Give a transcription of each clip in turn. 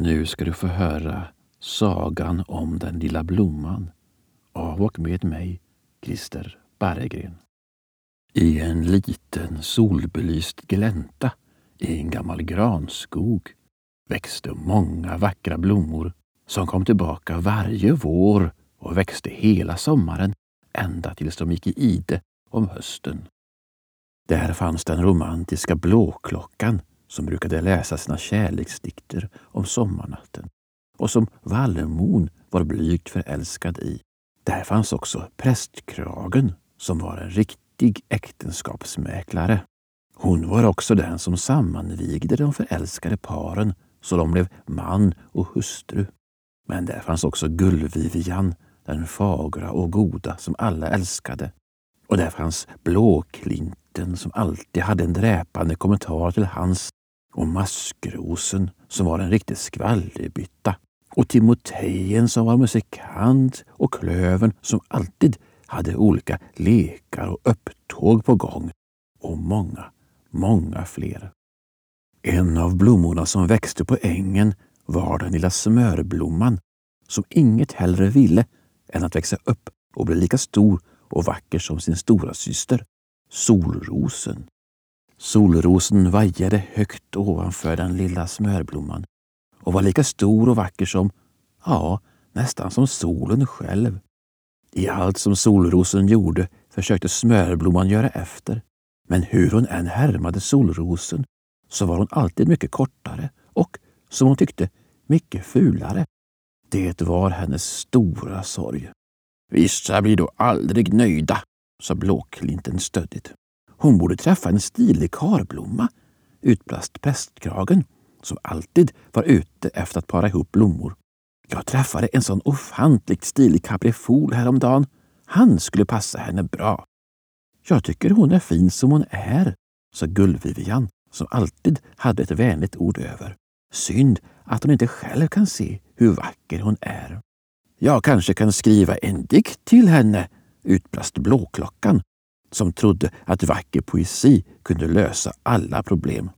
Nu ska du få höra sagan om den lilla blomman av och med mig, Christer Barregren. I en liten solbelyst glänta i en gammal granskog växte många vackra blommor som kom tillbaka varje vår och växte hela sommaren ända tills de gick i ide om hösten. Där fanns den romantiska blåklockan som brukade läsa sina kärleksdikter om sommarnatten och som Vallemon var blygt förälskad i. Där fanns också prästkragen som var en riktig äktenskapsmäklare. Hon var också den som sammanvigde de förälskade paren så de blev man och hustru. Men där fanns också Gullvivian, den fagra och goda som alla älskade. Och där fanns Blåklinten som alltid hade en dräpande kommentar till hans och Maskrosen som var en riktig skvallerbytta och Timotejen som var musikant och Klöven som alltid hade olika lekar och upptåg på gång och många, många fler. En av blommorna som växte på ängen var den lilla smörblomman som inget hellre ville än att växa upp och bli lika stor och vacker som sin stora syster, solrosen. Solrosen vajade högt ovanför den lilla smörblomman och var lika stor och vacker som, ja, nästan som solen själv. I allt som solrosen gjorde försökte smörblomman göra efter. Men hur hon än härmade solrosen så var hon alltid mycket kortare och, som hon tyckte, mycket fulare. Det var hennes stora sorg. Vissa blir då aldrig nöjda, sa Blåklinten stöddigt. Hon borde träffa en stilig karblomma, utbrast prästkragen som alltid var ute efter att para ihop blommor. Jag träffade en sån ofantligt stilig kaprifol häromdagen. Han skulle passa henne bra. Jag tycker hon är fin som hon är, sa Gullvivian som alltid hade ett vänligt ord över. Synd att hon inte själv kan se hur vacker hon är. Jag kanske kan skriva en dikt till henne, utbrast Blåklockan som trodde att vacker poesi kunde lösa alla problem.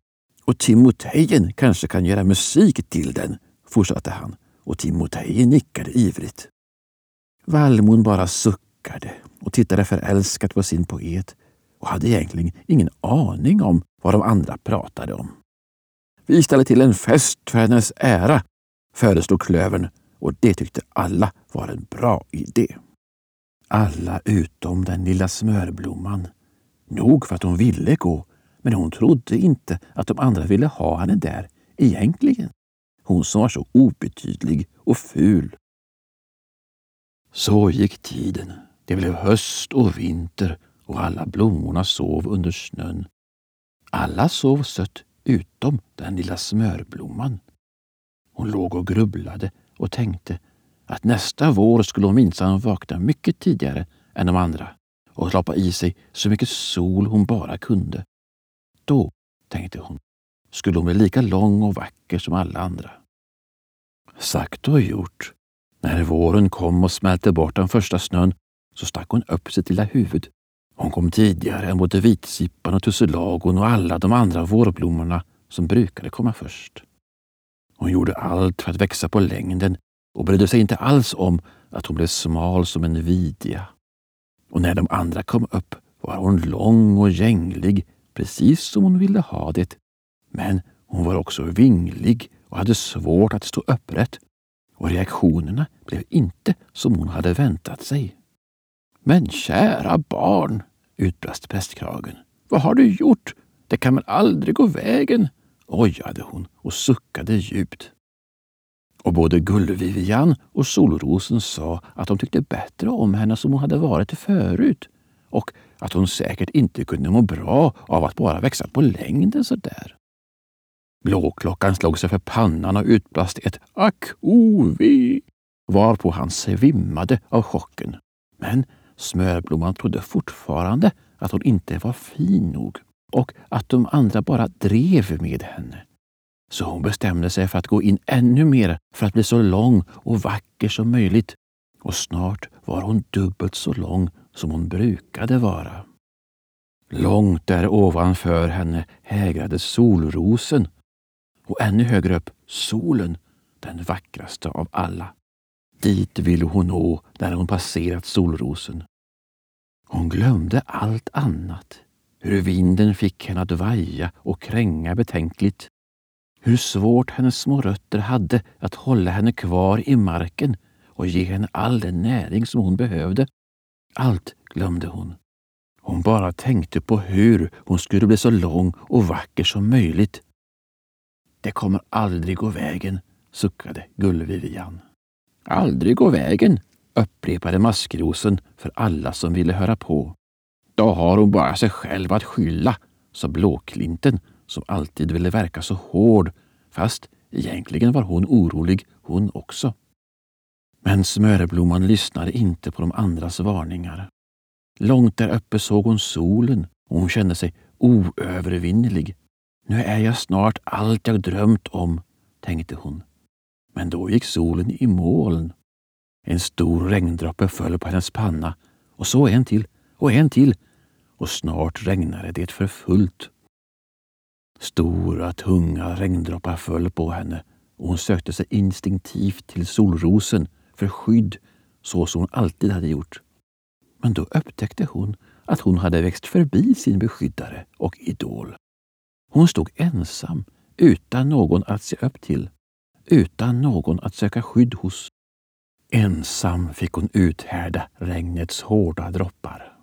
Och Timotejen kanske kan göra musik till den, fortsatte han och Timotejen nickade ivrigt. Vallmon bara suckade och tittade förälskat på sin poet och hade egentligen ingen aning om vad de andra pratade om. Vi ställer till en fest för hennes ära, föreslog klövern och det tyckte alla var en bra idé. Alla utom den lilla smörblomman. Nog för att hon ville gå, men hon trodde inte att de andra ville ha henne där egentligen. Hon som var så obetydlig och ful. Så gick tiden. Det blev höst och vinter och alla blommorna sov under snön. Alla sov sött utom den lilla smörblomman. Hon låg och grubblade och tänkte att nästa vår skulle hon minsann vakna mycket tidigare än de andra och slappa i sig så mycket sol hon bara kunde. Då, tänkte hon, skulle hon bli lika lång och vacker som alla andra. Sagt och gjort. När våren kom och smälte bort den första snön så stack hon upp sitt lilla huvud. Hon kom tidigare än både vitsippan och tussilagon och alla de andra vårblommorna som brukade komma först. Hon gjorde allt för att växa på längden och brydde sig inte alls om att hon blev smal som en vidja. Och när de andra kom upp var hon lång och gänglig, precis som hon ville ha det. Men hon var också vinglig och hade svårt att stå upprätt och reaktionerna blev inte som hon hade väntat sig. Men kära barn, utbrast prästkragen. Vad har du gjort? Det kan väl aldrig gå vägen? ojade hon och suckade djupt. Och både Gullvivian och Solrosen sa att de tyckte bättre om henne som hon hade varit förut och att hon säkert inte kunde må bra av att bara växa på längden så där. Blåklockan slog sig för pannan och utbrast ett ack o ve, varpå han svimmade av chocken. Men Smörblomman trodde fortfarande att hon inte var fin nog och att de andra bara drev med henne. Så hon bestämde sig för att gå in ännu mer för att bli så lång och vacker som möjligt. Och snart var hon dubbelt så lång som hon brukade vara. Långt där ovanför henne hägrade solrosen och ännu högre upp solen den vackraste av alla. Dit ville hon nå när hon passerat solrosen. Hon glömde allt annat. Hur vinden fick henne att vaja och kränga betänkligt. Hur svårt hennes små rötter hade att hålla henne kvar i marken och ge henne all den näring som hon behövde. Allt glömde hon. Hon bara tänkte på hur hon skulle bli så lång och vacker som möjligt. Det kommer aldrig gå vägen, suckade Gullvivian. Aldrig gå vägen, upprepade maskrosen för alla som ville höra på. Då har hon bara sig själv att skylla, sa Blåklinten som alltid ville verka så hård, fast egentligen var hon orolig hon också. Men Smörblomman lyssnade inte på de andras varningar. Långt där uppe såg hon solen och hon kände sig oövervinnelig. Nu är jag snart allt jag drömt om, tänkte hon. Men då gick solen i moln. En stor regndroppe föll på hennes panna och så en till och en till och snart regnade det för fullt. Stora tunga regndroppar föll på henne och hon sökte sig instinktivt till solrosen för skydd så som hon alltid hade gjort. Men då upptäckte hon att hon hade växt förbi sin beskyddare och idol. Hon stod ensam, utan någon att se upp till, utan någon att söka skydd hos. Ensam fick hon uthärda regnets hårda droppar.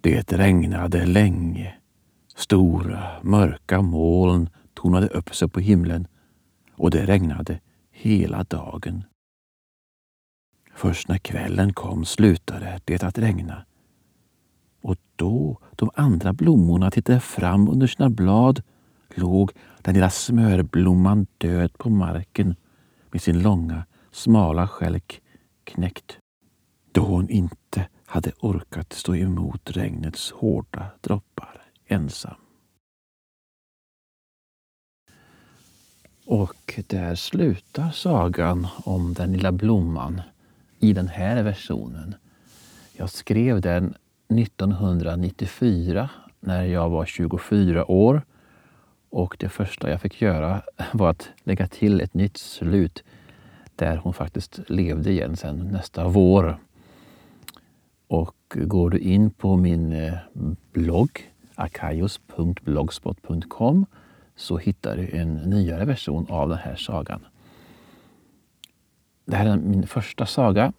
Det regnade länge. Stora, mörka moln tornade upp sig på himlen och det regnade hela dagen. Först när kvällen kom slutade det att regna. Och då de andra blommorna tittade fram under sina blad låg den lilla smörblomman död på marken med sin långa, smala skälk knäckt. Då hon inte hade orkat stå emot regnets hårda droppar ensam. Och där slutar sagan om den lilla blomman i den här versionen. Jag skrev den 1994 när jag var 24 år och det första jag fick göra var att lägga till ett nytt slut där hon faktiskt levde igen sen nästa vår. Och går du in på min eh, blogg akaios.blogspot.com så hittar du en nyare version av den här sagan. Det här är min första saga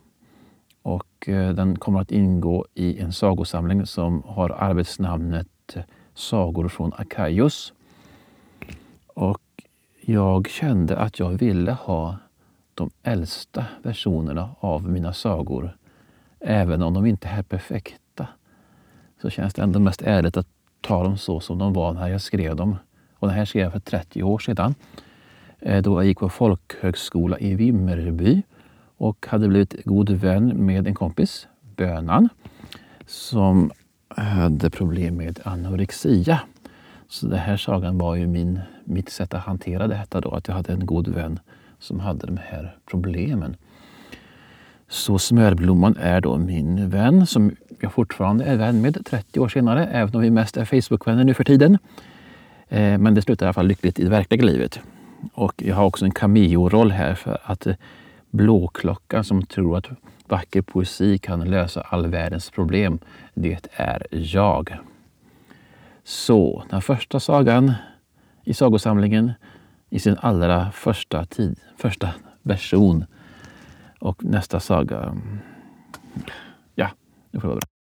och eh, den kommer att ingå i en sagosamling som har arbetsnamnet Sagor från Akaios. Och jag kände att jag ville ha de äldsta versionerna av mina sagor. Även om de inte är perfekta så känns det ändå mest ärligt att ta dem så som de var när jag skrev dem. Och det här skrev jag för 30 år sedan. Eh, då jag gick på folkhögskola i Vimmerby och hade blivit god vän med en kompis, Bönan, som hade problem med anorexia. Så den här sagan var ju min, mitt sätt att hantera detta då, att jag hade en god vän som hade de här problemen. Så Smörblomman är då min vän som jag fortfarande är vän med 30 år senare, även om vi mest är Facebookvänner nu för tiden. Eh, men det slutar i alla fall lyckligt i det verkliga livet. Och jag har också en cameo-roll här för att eh, Blåklockan som tror att vacker poesi kan lösa all världens problem, det är jag. Så den första sagan i sagosamlingen i sin allra första tid, första version. Och nästa saga, mm, det får vara bra.